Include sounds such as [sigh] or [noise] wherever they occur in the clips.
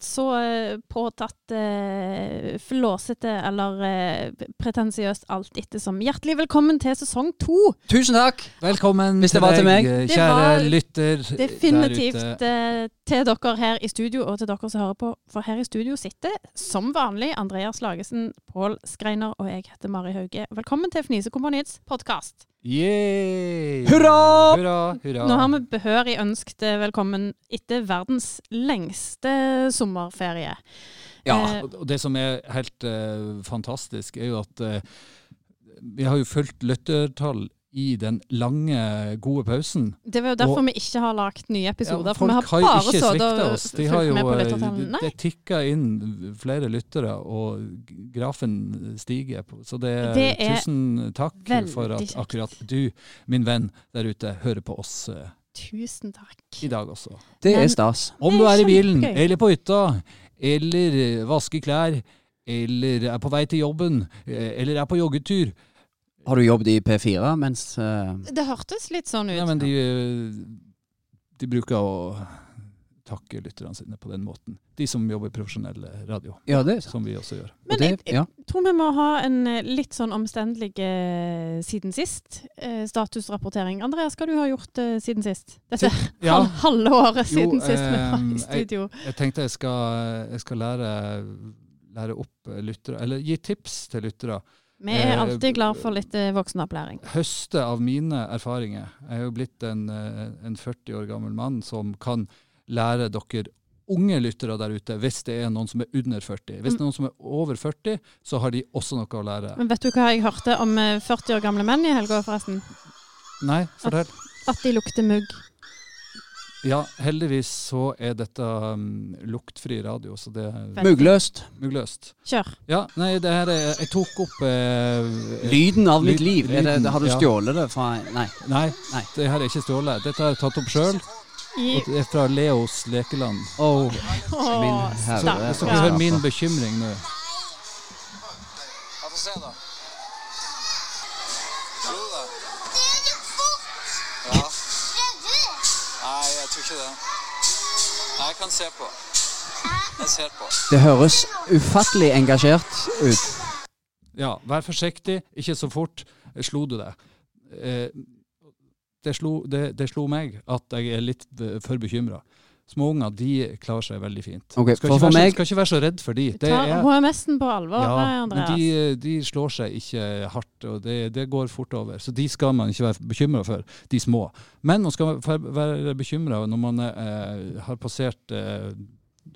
akkurat så eh, påtatt eh, flåsete eller eh, pretensiøst alt ettersom. Hjertelig velkommen til sesong to. Tusen takk! Velkommen Hvis det var til meg. deg, Det kjære var lytter der Definitivt ute. eh, til dere her i studio, og til dere som hører på. For her i studio sitter som vanlig Andreas Lagesen, Pål Skreiner og jeg heter Mari Hauge. Velkommen til Fnisekompaniets podkast. Yay! Hurra! Hurra, hurra. Nå har vi behørig ønsket velkommen etter verdens lengste sommerferie. Ja. Eh, Og det som er helt uh, fantastisk, er jo at uh, vi har jo fulgt lyttertall i den lange, gode pausen. Det var jo derfor Og- vi ikke har lagt nye episoder. Ja, for vi har har bare sittet og oss. De har jo, med på eh, det, tikker inn flere lyttere, og grafen stiger. Så det, Det er tusen takk for at akkurat du, min venn der ute, hører på oss eh, Tusen takk. i dag også. Det Men- er stas. Om du er i bilen, eller på hytta, eller vasker klær, eller er på vei til jobben, eh, eller er på joggetur Har du jobbet i P4 mens uh... Det hørtes litt sånn ut. ja, men de, eh, de bruker å takke lytterne sine på den måten. De som jobber i profesjonell radio, Ja, det er sant. som vi også gjør. Men Og det, jeg, jeg tror vi må ha en eh, litt sånn omstendelig eh, siden sist. Eh, statusrapportering. Andreas, hva du har gjort eh, siden sist? Dette [laughs] Ja, hal halve året Jo, siden sist vi var i studio. jeg tenkte jeg skal, jeg skal lære, lære opp lyttere, eller gi tips til lyttere. Vi er eh, alltid glad for litt eh, voksenopplæring. høste av mine erfaringer. Jeg er jo blitt en, eh, en 40 år gammel mann som kan lære dere unge lyttere der ute, hvis det er noen som er under 40. Hvis det er noen som er over 40, så har de også noe å lære. Men vet du hva jeg hørte om eh, 40 år gamle menn i helga, forresten? Nei, fortell. At de lukter mugg. Ja, heldigvis så er dette um, luktfri radio, så det Muggløst. muggløst. Kjør. Ja, nei, det her er Jeg tok opp eh, Lyden av mitt liv. Er det, lyden, har du ja. stjålet det fra Nei. Nei, Nei. det her er ikke stjålet. Dette har jeg tatt opp sjøl. Og det er fra Leos lekeland. Oh, Min Så herre. Så, så, så, hører min bekymring nå Ja, få se, da. Kan se på. Jeg ser på. det høres ufattelig engasjert ut. Ja, vær forsiktig, ikke så fort. Slo du deg? Eh, det, slo, det, det slo meg at jeg er litt eh, for bekymra. Småunger de klarer seg veldig fint. Okay, skal, ikke for være, så- skal ikke være så redd for de. Det Ta er, HMS-en på alvor, ja, eh, men Andreas. de, de slår seg ikke hardt, og det, det går fort over. Så de skal man ikke være bekymra for, de små. Men man skal være- være bekymra når man eh, har passert eh,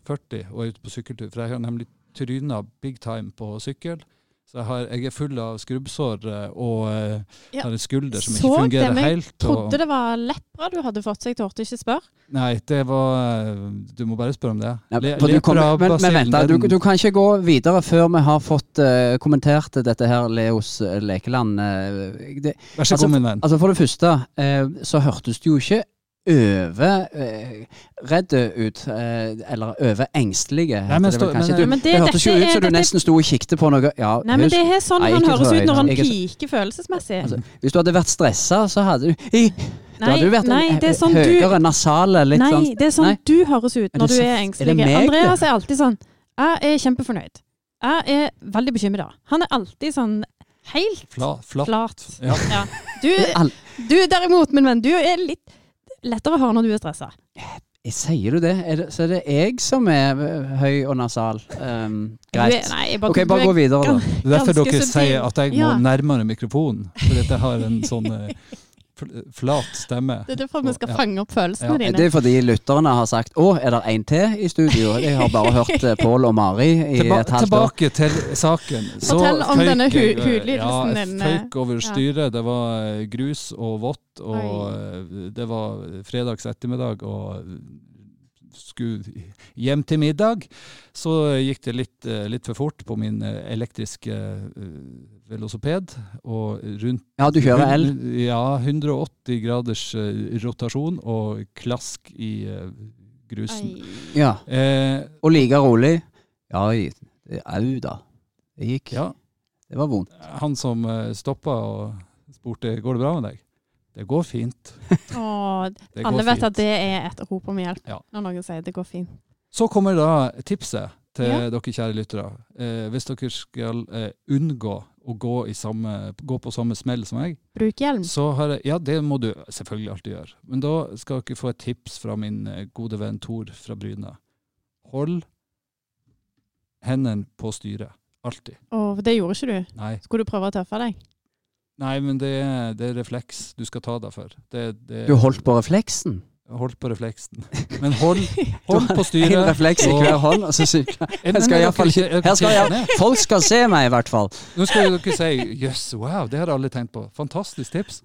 40 og er ute på sykkeltur. For jeg har nemlig tryna big time på sykkel. Så jeg, har, jeg er full av skrubbsår eh, og eh, Ja. har en skulder som Så ikke fungerer det, men jeg trodde Trodde det var lepra du hadde fått, så jeg torde ikke spørre. Nei, det var eh, Du må bare spørre om det. Ja, Le- lepra, du kommer- men, men vent, da, du, du kan ikke gå videre før vi har fått uh, kommentert dette her Leos lekeland. Uh, det, Vær så altså, god, min venn. Altså For det første uh, så hørtes du jo ikke over eh, redd ut, eh, eller over engstelige. Nei, men det vel men, du, Men det, det- hørtes jo ut som du nesten sto og kikket på noe. Ja, Nei, men det er sånn Nei, han høres ut når han er piker følelsesmessig. altså, hvis du hadde vært stressa, så hadde du i, Nei, hadde du vært nei, en det er sånn høyere du nasale, litt Nei, sånn det er sånn Nei. du høres ut når er du så- er er engstelig. Andreas er alltid sånn Jeg er kjempefornøyd. Jeg er veldig bekymra. Han er alltid sånn helt Fla, flat. flat. Ja. Ja. Du, [laughs] du derimot, min venn, du er litt lettere å høre når du er stressa. Sier du det? Er det? Så er det jeg som er eh, høy og nasal. Um, greit. Nei, bare, Ok, bare gå er videre, da. Det er derfor dere subtil. sier at jeg må Ja. nærmere mikrofonen. For dette jeg har en sånn eh, [laughs] flat stemme. Det er derfor vi skal Ja. fange opp følelsene Ja. dine. Det er fordi lytterne har sagt 'Å, er det en til i studio?' Jeg har bare [laughs] hørt eh, Pål og Mari i Tilba et halvt år. tilbake til saken. Så Fortell om føyk denne hu- eh, hudlidelsen ja, din, eh, føyk over styret. Det var grus og vått, og Oi. det var fredags ettermiddag, og skulle hjem til middag. Så gikk det litt, eh, litt for fort på min eh, elektriske velosoped. Og rundt Ja, du kjører el. Ja, 180 graders eh, rotasjon og klask i eh, grusen. Ai. Ja. Eh, Og like rolig. Ja, au da. Det gikk. ja, Det var vondt. han som stoppa og spurte går det bra med deg, Det går fint. [laughs] Åh, Det går alle vet fint. at det er et rop om hjelp Ja. når noen sier det går fint. Så kommer da tipset til Ja. dere kjære lyttere. Eh, hvis dere skal eh, unngå å gå, i samme, gå på samme smell som meg, Bruk hjelm. så har jeg Ja, det må du selvfølgelig alltid gjøre. Men da skal dere få et tips fra min eh, gode venn Tor fra Bryne. Hold hendene på styret. Alltid. Og det gjorde ikke du. Nei, Skulle du prøve å tøffe deg? Nei men det er, det er refleks du skal ta deg for. Det, det, Du holdt på refleksen? Holdt på refleksen. Men hold, [laughs] hold på En styret. refleks i hver hånd, og så dere [laughs] Her skal jeg- Folk skal se meg, i hvert fall. Nå skal jo dere si jøss, wow, det har jeg aldri tenkt på. Fantastisk tips.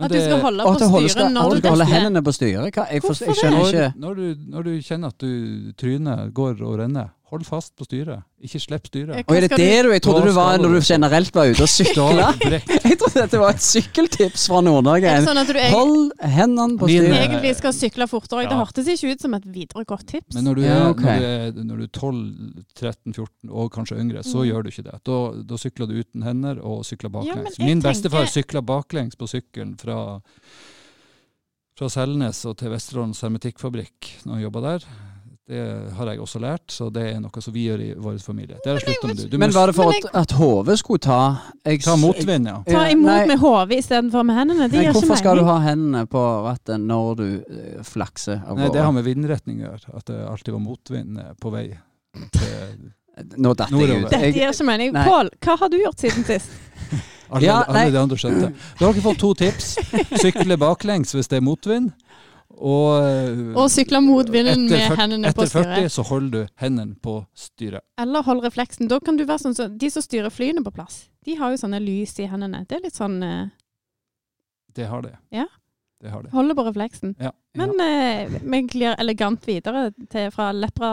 Men At du skal holde på styret skal, når du du skal holde hendene på styret? Hva? Jeg, forstår, jeg skjønner ikke når, når, du, når du kjenner at du trynet går og renner, hold fast på styret. Ikke slipp styret. Og er det det du Jeg trodde du var når du- generelt var ute og sykla. [laughs] Jeg trodde dette var et sykkeltips fra Nord-Norge. Sånn Hold hendene på Min- styret. egentlig skal sykle fortere? Det Ja. hørtes ikke ut som et videre godt tips. Men når du, er, når du er, når du er 12, 13, 14 og kanskje yngre, så Mm. gjør du ikke det. Da, da sykler du uten hender og sykler baklengs. Ja, Min bestefar tenker- sykla baklengs på sykkelen fra, fra Selnes og til Vesterålens hermetikkfabrikk når han jobba der. Det har jeg også lært, så det er noe som vi gjør i vår familie. Det har jeg slutta med. Du, du Men var det for at, at hodet skulle ta jeg, ta motvind, ja. Ta imot nei, med hodet istedenfor med hendene. Det gir ikke Hvorfor skal du ha hendene på rattet når du eh, flakser av Nei, det har med vindretning å gjøre. At det alltid var motvind eh, på vei. Til Nå datt jeg ut. Dette gir ikke mening. Pål, hva har du gjort siden sist? alle, Ja, alle de andre skjønte. Da har dere fått to tips. Sykle baklengs hvis det er motvind. Og, og sykle mot vinden med fyrt- hendene på styret. Etter 40 så holder du hendene på styret. Eller hold refleksen. Da kan du være sånn som de som styrer flyene på plass. De har jo sånne lys i hendene. Det er litt sånn uh... Det har det. Ja. Det har det. Holder på refleksen. Ja. Men eh, vi glir elegant videre til, fra lepra,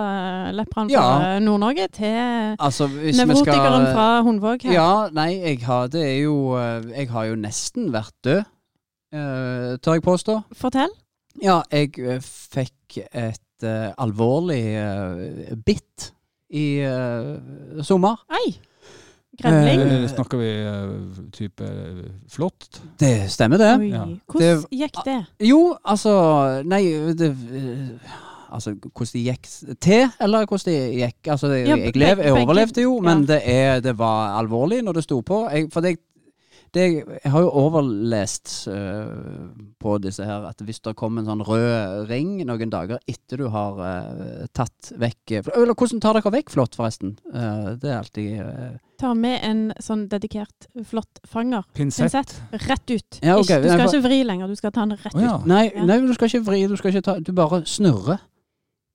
lepraen Ja. fra Nord-Norge til altså, nevrotikeren skal fra Hundvåg her. Ja, nei, jeg har, det er jo eh, Jeg har jo nesten vært død, uh, tør jeg påstå. Fortell. Ja, jeg eh, fikk et uh, alvorlig uh, bitt i uh, sommer. Ei! Grevling. Snakker vi type flått? Det stemmer, det. Oi. ja. Hvordan Det- gikk det? Jo, altså Nei, det Altså, hvordan det gikk til, eller hvordan det gikk Altså, jeg, jeg, lev, jeg overlevde jo, men det, er, det var alvorlig når det sto på. Jeg, for det, det, jeg har jo overlest uh, på disse her at hvis det kommer en sånn rød ring noen dager etter du har uh, tatt vekk Eller hvordan tar dere vekk flått, forresten? Uh, det er alltid eh, Ta med en sånn dedikert flott fanger. Pinsett? Pinsett. Rett ut. Ja, okay. Du Nei, skal for- ikke vri lenger, du skal ta den rett oh, ja. ut. Nei, Ja. nei, du skal ikke vri, du skal ikke ta Du bare snurrer.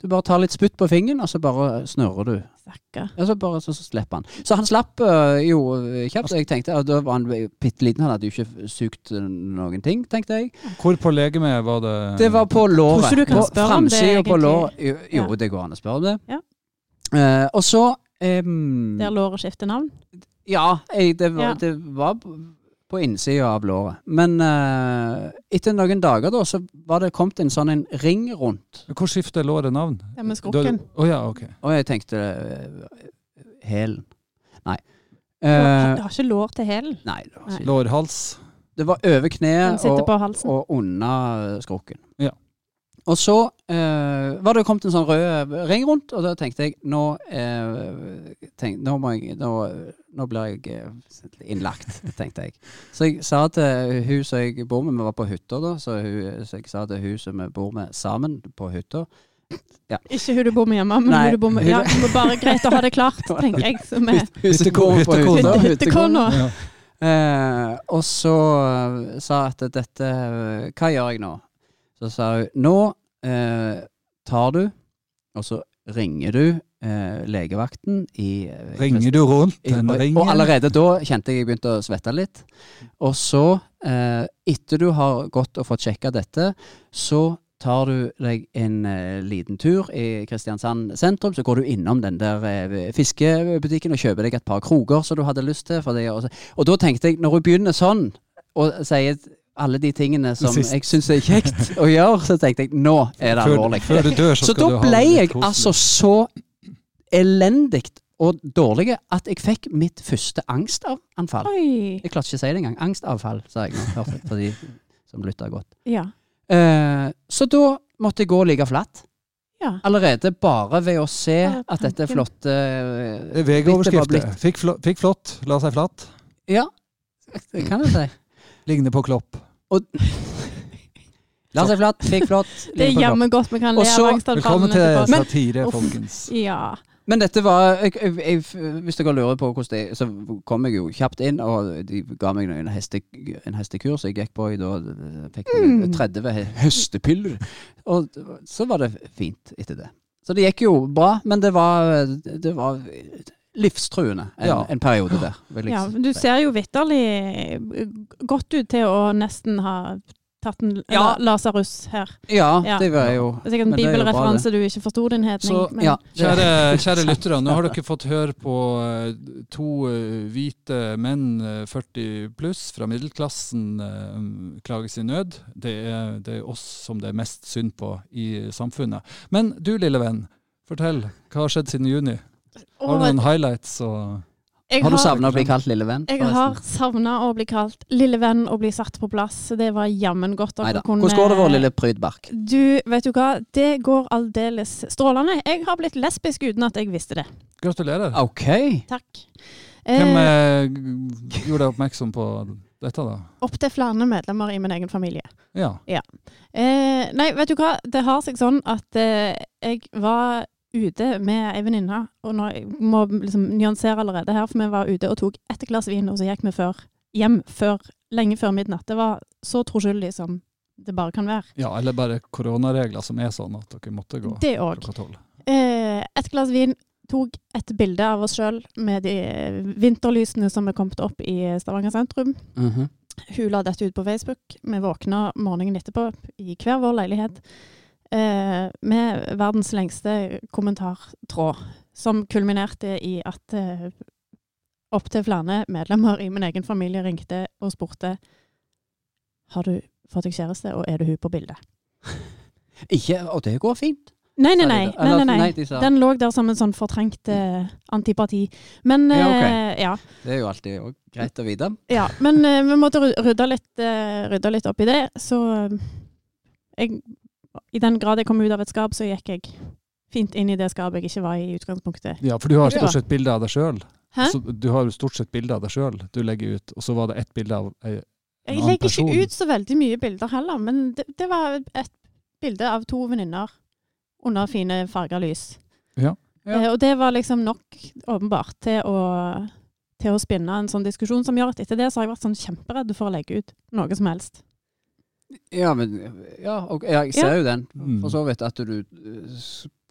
Du bare tar litt spytt på fingeren, og så bare snurrer du. Ja, så bare så, så slipper han. Så han slapp øh, jo øh, kjapt. Jeg tenkte, og Da var han bitte liten, han hadde jo ikke sugd øh, noen ting, tenkte jeg. Hvor på legemet var det Det var på låret. Tror ikke du kan På spørre om det, egentlig. låret. Jo, jo Ja. det går an å spørre om det. Ja. Uh, og så um, Der låret skifter navn. Ja, jeg, det, var, Ja. det var på- innsida av låret. Men eh, etter noen dager da, så var det kommet en sånn en ring rundt. Hvor skifter låret navn? Ja, med skrukken. Å ja, ok. Og jeg tenkte eh, Hælen. Nei. Du Eh, har du har ikke lår til hælen. nei, det var, ikke- Lårhals. det var over Den kneet sitter og, på halsen. og under skrukken. Ja. Og så eh, var det kommet en sånn rød ring rundt, og da tenkte jeg nå eh, tenk, nå, må jeg, nå, nå blir jeg eh, innlagt, tenkte jeg. Så jeg sa til hun som jeg bor med, vi var på hytta da, så, hun, så jeg sa til hun som vi bor med sammen på hytta Ikke hun du bor med hjemme, men Nei, hun du bor med Ja, det bare greit å ha det klart, tenker jeg. Som er hyttekona. Ja. Eh, og så sa jeg at dette Hva gjør jeg nå? Så sa hun nå eh, tar du, og så ringer du eh, legevakten i eh, Ringer du rundt den ringen? og, allerede da kjente jeg jeg begynte å svette litt. Og så, eh, etter du har gått og fått sjekka dette, så tar du deg en eh, liten tur i Kristiansand sentrum, så går du innom den der eh, fiskebutikken og kjøper deg et par kroger som du hadde lyst til. Og, og da tenkte jeg, når hun begynner sånn, og sier alle de tingene [laughs] som Sist. jeg syns er kjekt å gjøre, så tenkte jeg nå er det alvorlig. før du dør, så, Så da ble jeg altså så elendig og dårlig at jeg fikk mitt første angstanfall. Oi. Jeg klarte ikke å si det engang. Angstavfall, sa jeg nå. Hørte jeg, for de som lytter godt. Ja. Eh, så da måtte jeg gå og ligge flatt. ja. Allerede bare ved å se at dette flotte Det eh, VG-overskrifter. Fikk, fikk flott, la seg flatt. Ja, det kan jeg si. Ligner på Klopp. La [laughs] seg flatt, fikk flott. Det er jammen godt vi kan le av Angstad Velkommen til satire, folkens. Ja. Men dette var jeg, jeg, Hvis dere lurer på hvordan det er, Så kom jeg jo kjapt inn, og de ga meg en, heste, en hestekurs jeg gikk på i da. Fikk Mm. 30 he- hestepiller. Og så var det fint etter det. Så det gikk jo bra, men det var, det var livstruende en, Ja. en periode der. vil jeg ja. Du ser jo vitterlig godt ut til å nesten ha tatt en Ja. Lasarus her. Ja, Ja. det var jo Det er sikkert en er bibelreferanse du ikke forsto, din hedning. Så, men- ja. Kjære, kjære lyttere, nå har dere fått høre på eh, to eh, hvite menn, eh, 40 pluss, fra middelklassen eh, klage sin nød. Det er, det er oss som det er mest synd på i samfunnet. Men du, lille venn, fortell. Hva har skjedd siden juni? Har du noen highlights? Og jeg Har du savna å bli kalt lille venn? Jeg har savna å bli kalt lille venn og bli satt på plass. Det var jammen godt Neida. kunne Hvordan går det, vår lille prydbark? Du, vet du hva? Det går aldeles strålende. Jeg har blitt lesbisk uten at jeg visste det. gratulerer. OK. Takk. Hvem Eh, eh, gjorde deg oppmerksom på dette, da? Opptil flere medlemmer i min egen familie. Ja. Eh, nei, vet du hva? Det har seg sånn at eh, jeg var ute med ei venninne, og nå må liksom nyansere allerede her, for vi var ute og tok ett glass vin, og så gikk vi før, hjem før, lenge før midnatt. Det var så troskyldig som det bare kan være. ja, eller bare koronaregler som er sånn at dere måtte gå Det òg. Eh, et glass vin, tok et bilde av oss sjøl med de vinterlysene som er kommet opp i Stavanger sentrum. Mhm. Hun la dette ut på Facebook. Vi våkna morgenen etterpå i hver vår leilighet eh, med verdens lengste kommentartråd, som kulminerte i at eh, opptil flere medlemmer i min egen familie ringte og spurte har du fått deg kjæreste, og er det hun på bildet? [laughs] Ikke Og det går fint. Nei, nei, nei. nei, nei, nei. Den lå der som en sånn fortrengt eh, antipati. Men Ja, ok. eh, ja, Det er jo alltid greit å vite. ja. Men eh, vi måtte rydde litt, eh, rydde litt opp i det. Så eh, jeg, i den grad jeg kom ut av et skap, så gikk jeg fint inn i det skapet jeg ikke var i i utgangspunktet. Ja, for du har stort sett bilde av deg sjøl. Du har stort sett bilde av deg sjøl du legger ut, og så var det ett bilde av ei person? Jeg legger person. ikke ut så veldig mye bilder heller, men det, det var et bilde av to venninner under fine farga lys. Ja. Ja. Eh, og det var liksom nok, åpenbart, til å, til å spinne en sånn diskusjon som gjør at etter det så har jeg vært sånn kjemperedd for å legge ut noe som helst. Ja, men Ja, og, jeg ser jo den. Mm. For så vidt at du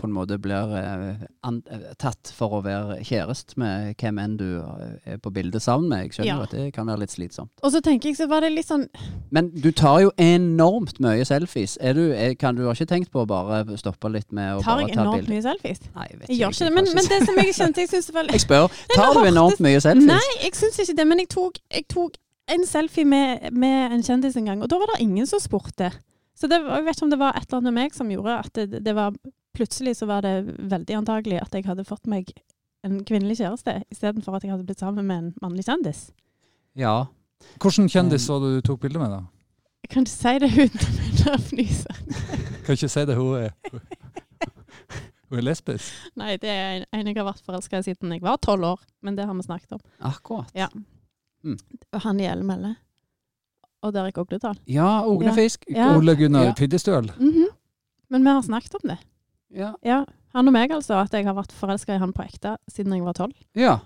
på en måte blir eh, an, eh, tatt for å være kjæreste med hvem enn du eh, er på bildet sammen med. Jeg skjønner Ja. at det kan være litt slitsomt. Og så tenker jeg så var det litt sånn Men du tar jo enormt mye selfies. Er du, er, kan du har ikke tenkt på å bare stoppe litt med å Tar bare jeg enormt mye selfies? Nei, jeg vet Jeg gjør ikke det. Men, men det som jeg kjente jeg synes var [laughs] Jeg spør, [laughs] tar du enormt mye selfies? Nei, jeg syns ikke det. Men jeg tok, jeg tok en selfie med, med en kjendis en gang, og da var det ingen som spurte. Så det, jeg vet ikke om det var et eller annet med meg som gjorde at det, det var Plutselig så var det veldig antagelig at jeg hadde fått meg en kvinnelig kjæreste, istedenfor at jeg hadde blitt sammen med en mannlig kjendis. Ja. Hvilken kjendis Um, var det du tok bilde med, da? Jeg kan ikke si det uten å fnyse. Kan ikke si det, hun er Hun er lesbisk. Nei, det er en, en jeg har vært forelska i siden jeg var tolv år, men det har vi snakket om. Akkurat. Ja. Mm. Han i Elmelle. Og Derek Ogledal. Ja, oglefisk. Ja. Ole Gunnar Ja. Piddestøl. Mm -hmm. Men vi har snakket om det. Ja. Ja, Han og meg, altså. At jeg har vært forelska i han på ekte siden jeg var tolv. ja.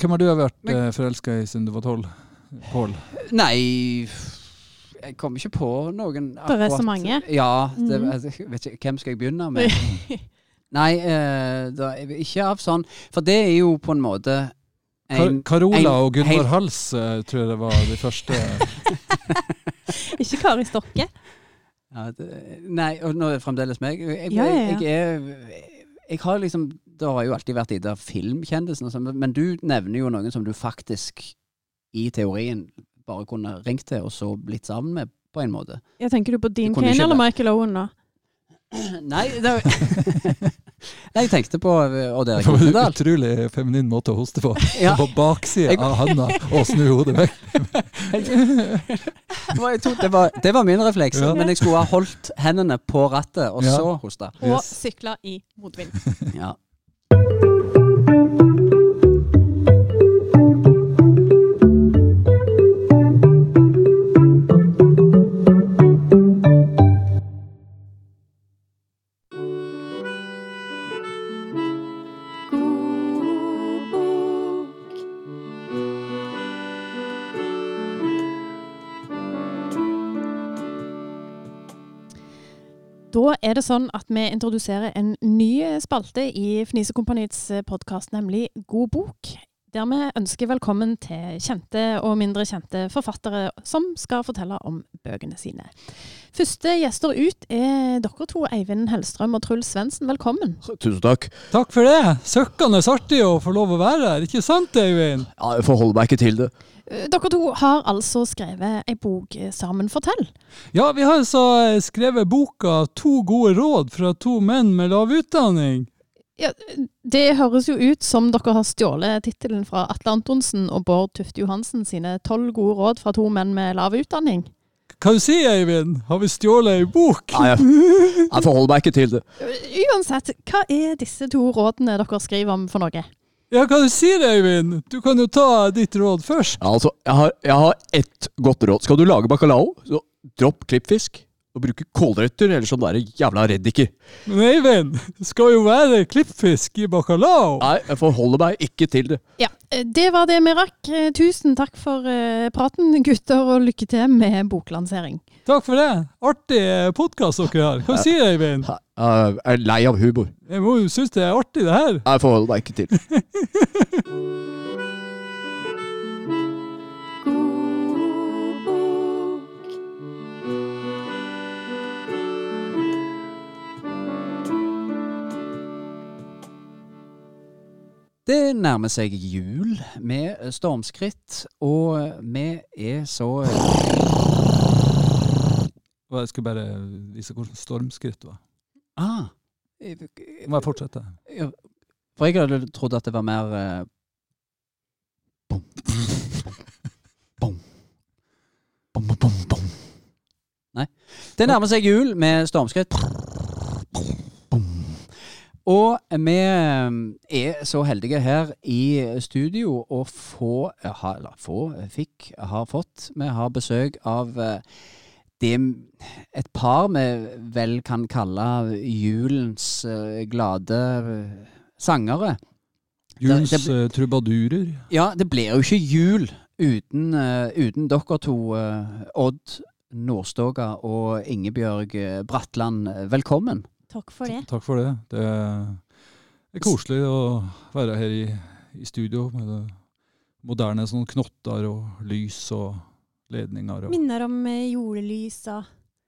Hvem har du vært uh, forelska i siden du var tolv? Pål? Nei Jeg kommer ikke på noen Det er så mange. Ja. Det, Mhm. jeg vet ikke, hvem skal jeg begynne med? [laughs] Nei, eh, da, ikke av sånn For det er jo på en måte Kar Carola en og Gunvor Hals eh, tror jeg det var de første. [laughs] Ikke Kari Stokke. ja, det, Nei, og nå er det fremdeles meg. Jeg, Ja, ja, ja. jeg er Jeg har liksom Det har jo alltid vært de der filmkjendisene, sånn, men du nevner jo noen som du faktisk i teorien bare kunne ringt til, og så blitt sammen med, på en måte. Jeg tenker du på Dean Kane eller Michael Owen nå? [clears throat] Nei, det, [laughs] Jeg tenkte på eh, Erik Det var en utrolig feminin måte å hoste på. [laughs] Ja. På baksida av handa og snu hodet vekk. [laughs] Det var, det, var, det var min refleks, Ja. men jeg skulle ha holdt hendene på rattet, og Ja. så hosta. Og Yes. sykla i motvind. [laughs] Ja. Da er det sånn at vi introduserer en ny spalte i Fnisekompaniets podkast, nemlig God bok. Der vi ønsker velkommen til kjente og mindre kjente forfattere som skal fortelle om bøkene sine. Første gjester ut er dere to, Eivind Hellstrøm og Truls Svendsen. Velkommen. Tusen takk. Takk for det. Søkkende artig å få lov å være her, ikke sant, Eivind? Ja, jeg forholder meg ikke til det. Eh, Dere to har altså skrevet ei bok eh, sammen. Fortell. Ja, vi har altså skrevet boka 'To gode råd fra to menn med lav utdanning'. Ja, det høres jo ut som dere har stjålet tittelen fra Atle Antonsen og Bård Tufte Johansen sine tolv gode råd fra to menn med lav utdanning. Hva du sier Eivind? Har vi stjålet ei bok? Nei, jeg, jeg forholder meg ikke til det. [laughs] Uansett, hva er disse to rådene dere skriver om for noe? Ja, hva du sier Eivind? Du kan jo ta ditt råd først. Ja, altså, jeg har, jeg har ett godt råd. Skal du lage bacalao, så dropp klippfisk. Og bruke kålrøtter eller sånn der jævla reddiker. Men Eivind, det skal jo være klippfisk i bacalao. Nei, jeg forholder meg ikke til det. Ja, eh, det var det vi rakk. Eh, Tusen takk for eh, praten, gutter, og lykke til med boklansering. Takk for det. Artig podkast dere har. Hva sier Eivind? Jeg er lei av humor. Jeg må jo synes det er artig, det her. Jeg forholder meg ikke til [laughs] det. Nærmer seg jul med stormskritt, og vi er så Jeg skulle bare vise hvordan stormskritt var. Ah. Må jeg fortsette? Ja, For jeg hadde trodd at det var mer eh, bom, bom, bom. Nei. Det nærmer seg jul med stormskritt. Og vi eh, er så heldige her i studio å få, eller få, fikk, har fått Vi har besøk av eh, det et par vi vel kan kalle julens eh, glade eh, sangere. Julens det eh, trubadurer. Ja, det blir jo ikke jul uten, eh, uten dere to, eh, Odd Nordstoga og Ingebjørg eh, Bratland. Velkommen. Takk for det. Takk for det. Det er koselig å være her i, i studio med det moderne sånn knotter og lys og ledninger. Og, Minner om eh, og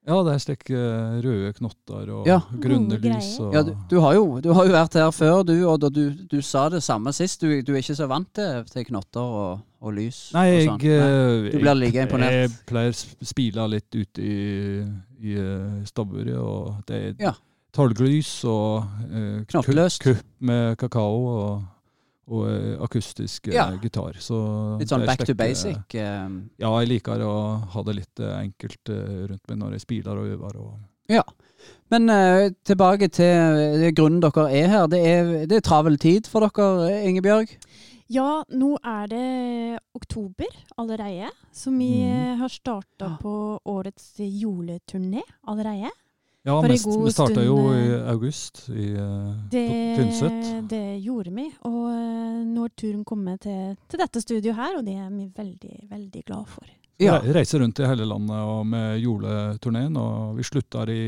ja, det er slik eh, røde knotter og Ja. grønne lys. Og, Ja, du, du, har jo, du har jo vært her før, du, og du, du sa det samme sist. Du, du er ikke så vant til, til knotter og, og lys. Nei, og jeg, sånn. Nei. eh, Du blir like imponert. Jeg pleier å spile litt ute i, i stabburet, og det er Ja. Talglys og eh, ku- kupp med kakao og, og eh, akustisk eh, Ja. gitar. Så Litt sånn back to basic. eh, Ja, jeg liker å ha det litt enkelt rundt meg når jeg spiller og øver. Og Men uh, tilbake til grunnen dere er her. Det er, det er travel tid for dere, Ingebjørg. Ja, nå er det oktober allerede, så vi eh, har starta på årets juleturné allerede. Ja, For mest, god vi starta jo i eh, august i, eh, på Det, Tynset. det gjorde vi, og eh, nå har turen kommet til, til dette studioet her, og det er vi veldig, veldig glad for. Ja. Re- Reiser rundt i hele landet og med juleturneen, og vi slutter i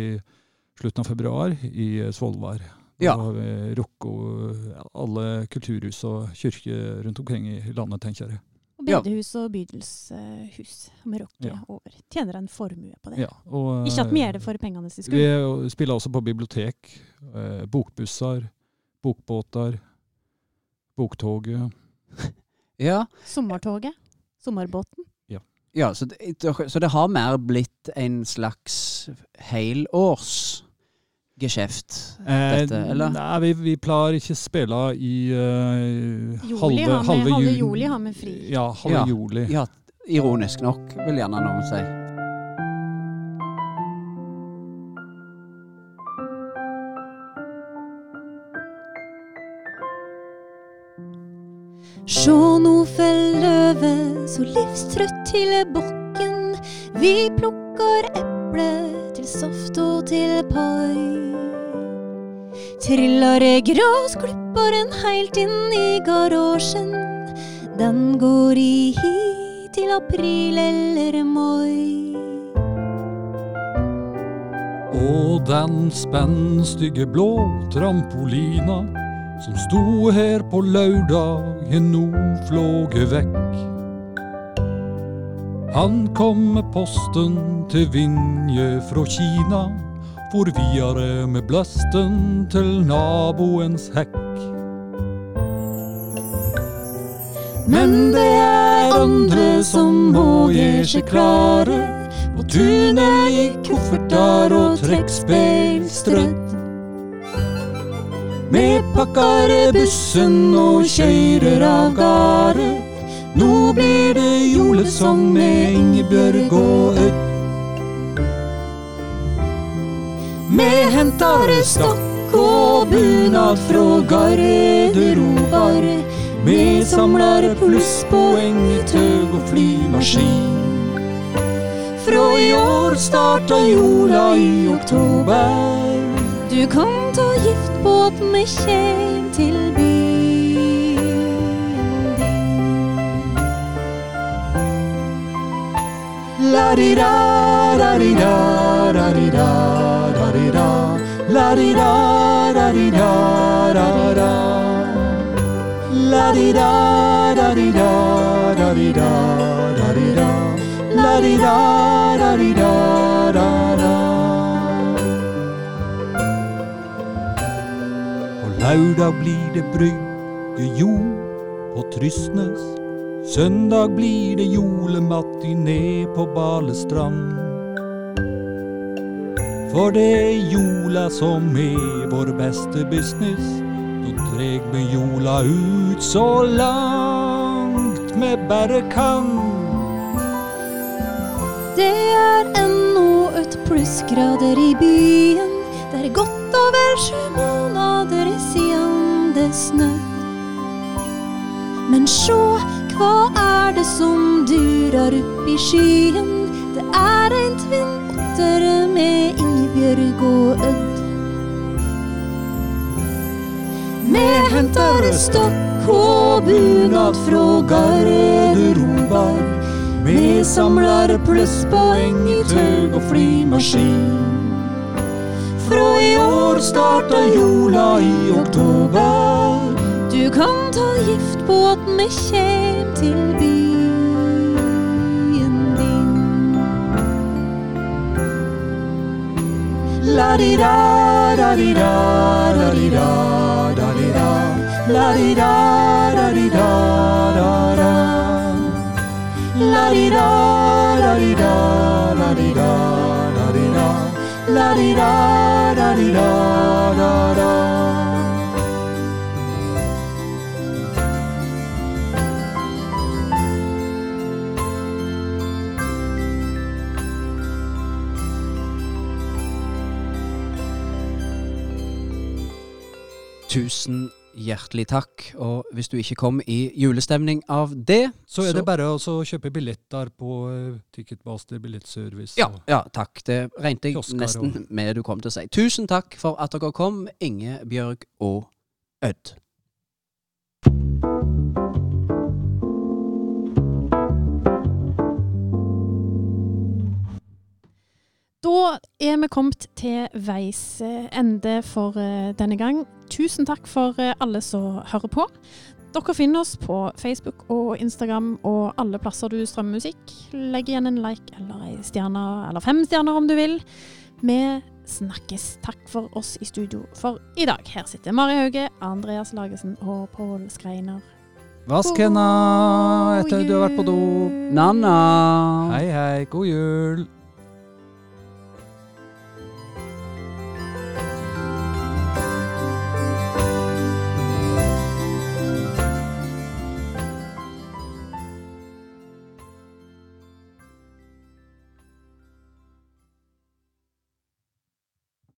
slutten av februar i Svolvær. Ja. Da har vi rukket alle kulturhus og kirker rundt omkring i landet, tenker jeg. Ja. bedehus og bydelshus med rocke Ja. over. Tjener en formue på det. Ja, og, Ikke at vi eh, gjør det for pengene sin Vi skyld. Vi spiller også på bibliotek, eh, bokbusser, bokbåter, boktoget. [laughs] Ja, Sommertoget. Sommerbåten. ja så, det, så det har mer blitt en slags helårs geskjeft, Eh, dette, eller? Nei, vi, vi pleier ikke spille i uh, Juli halve, har halve, halve juli, juli har vi fri. Ja, halve Ja. juli. Ja, ironisk nok, vil gjerne noen si. Sjå no fell løvet så livstrøtt til bokken. Vi plukker eple til saft og til pai. Trillar gråsklipperen heilt inn i garasjen. Den går i hi til april eller mai. Og den spenstige blå trampolina som sto her på lørdag, er nå flåge vekk. Han kom med posten til Vinje fra Kina, for videre med bløsten til naboens hekk. Men det er andre som må gjøre seg klare, på tunet i kofferter og trekkspillstrødd. Vi pakker bussen og kjører av gårde. Nå blir det julesang med Ingebjørg og Ødd. Vi henter stokk og bunad fra garderober. Vi samler plusspoeng i tøg og flymaskin. Fra i år starta jola i oktober. Du kan ta gift på at vi kjem til På lørdag blir det bryggejol på Trystnes. Søndag blir det julematiné på Balestrand. For det er jola som er vår beste business. Så dreg vi jola ut så langt vi bare kan. Det er ennå et plussgrader i byen. Det er godt over sju måneder siden det snødde. Men sjå, hva er det som durer opp i skyen? Det er en tvinn med Ingebjørg og Ødd. Vi henter stokk og bunad fra garderober. Vi samler plusspoeng i tøg og flymaskin. Fra i år starta jola i oktober. Du kan ta gift på at me kjem til byen La di da da di da da di da da di da La di da da di da da da La di da da di da la di da da di da La di da da di da Tusen hjertelig takk. Og hvis du ikke kom i julestemning av det Så er det bare å kjøpe billetter på eh, Ticketmaster billettservice. Ja, ja, takk. Det regnet jeg nesten med du kom til å si. Tusen takk for at dere kom, Inge, Bjørg og Ødd. Da er vi kommet til veis eh, ende for eh, denne gang. Tusen takk for eh, alle som hører på. Dere finner oss på Facebook og Instagram og alle plasser du strømmer musikk. Legg igjen en like eller ei stjerne, eller fem stjerner om du vil. Vi snakkes. Takk for oss i studio for i dag. Her sitter Mari Hauge, Andreas Lagesen og Pål Skreiner. Vask henda etter du har vært på do. Nanna. Hei, hei. God jul.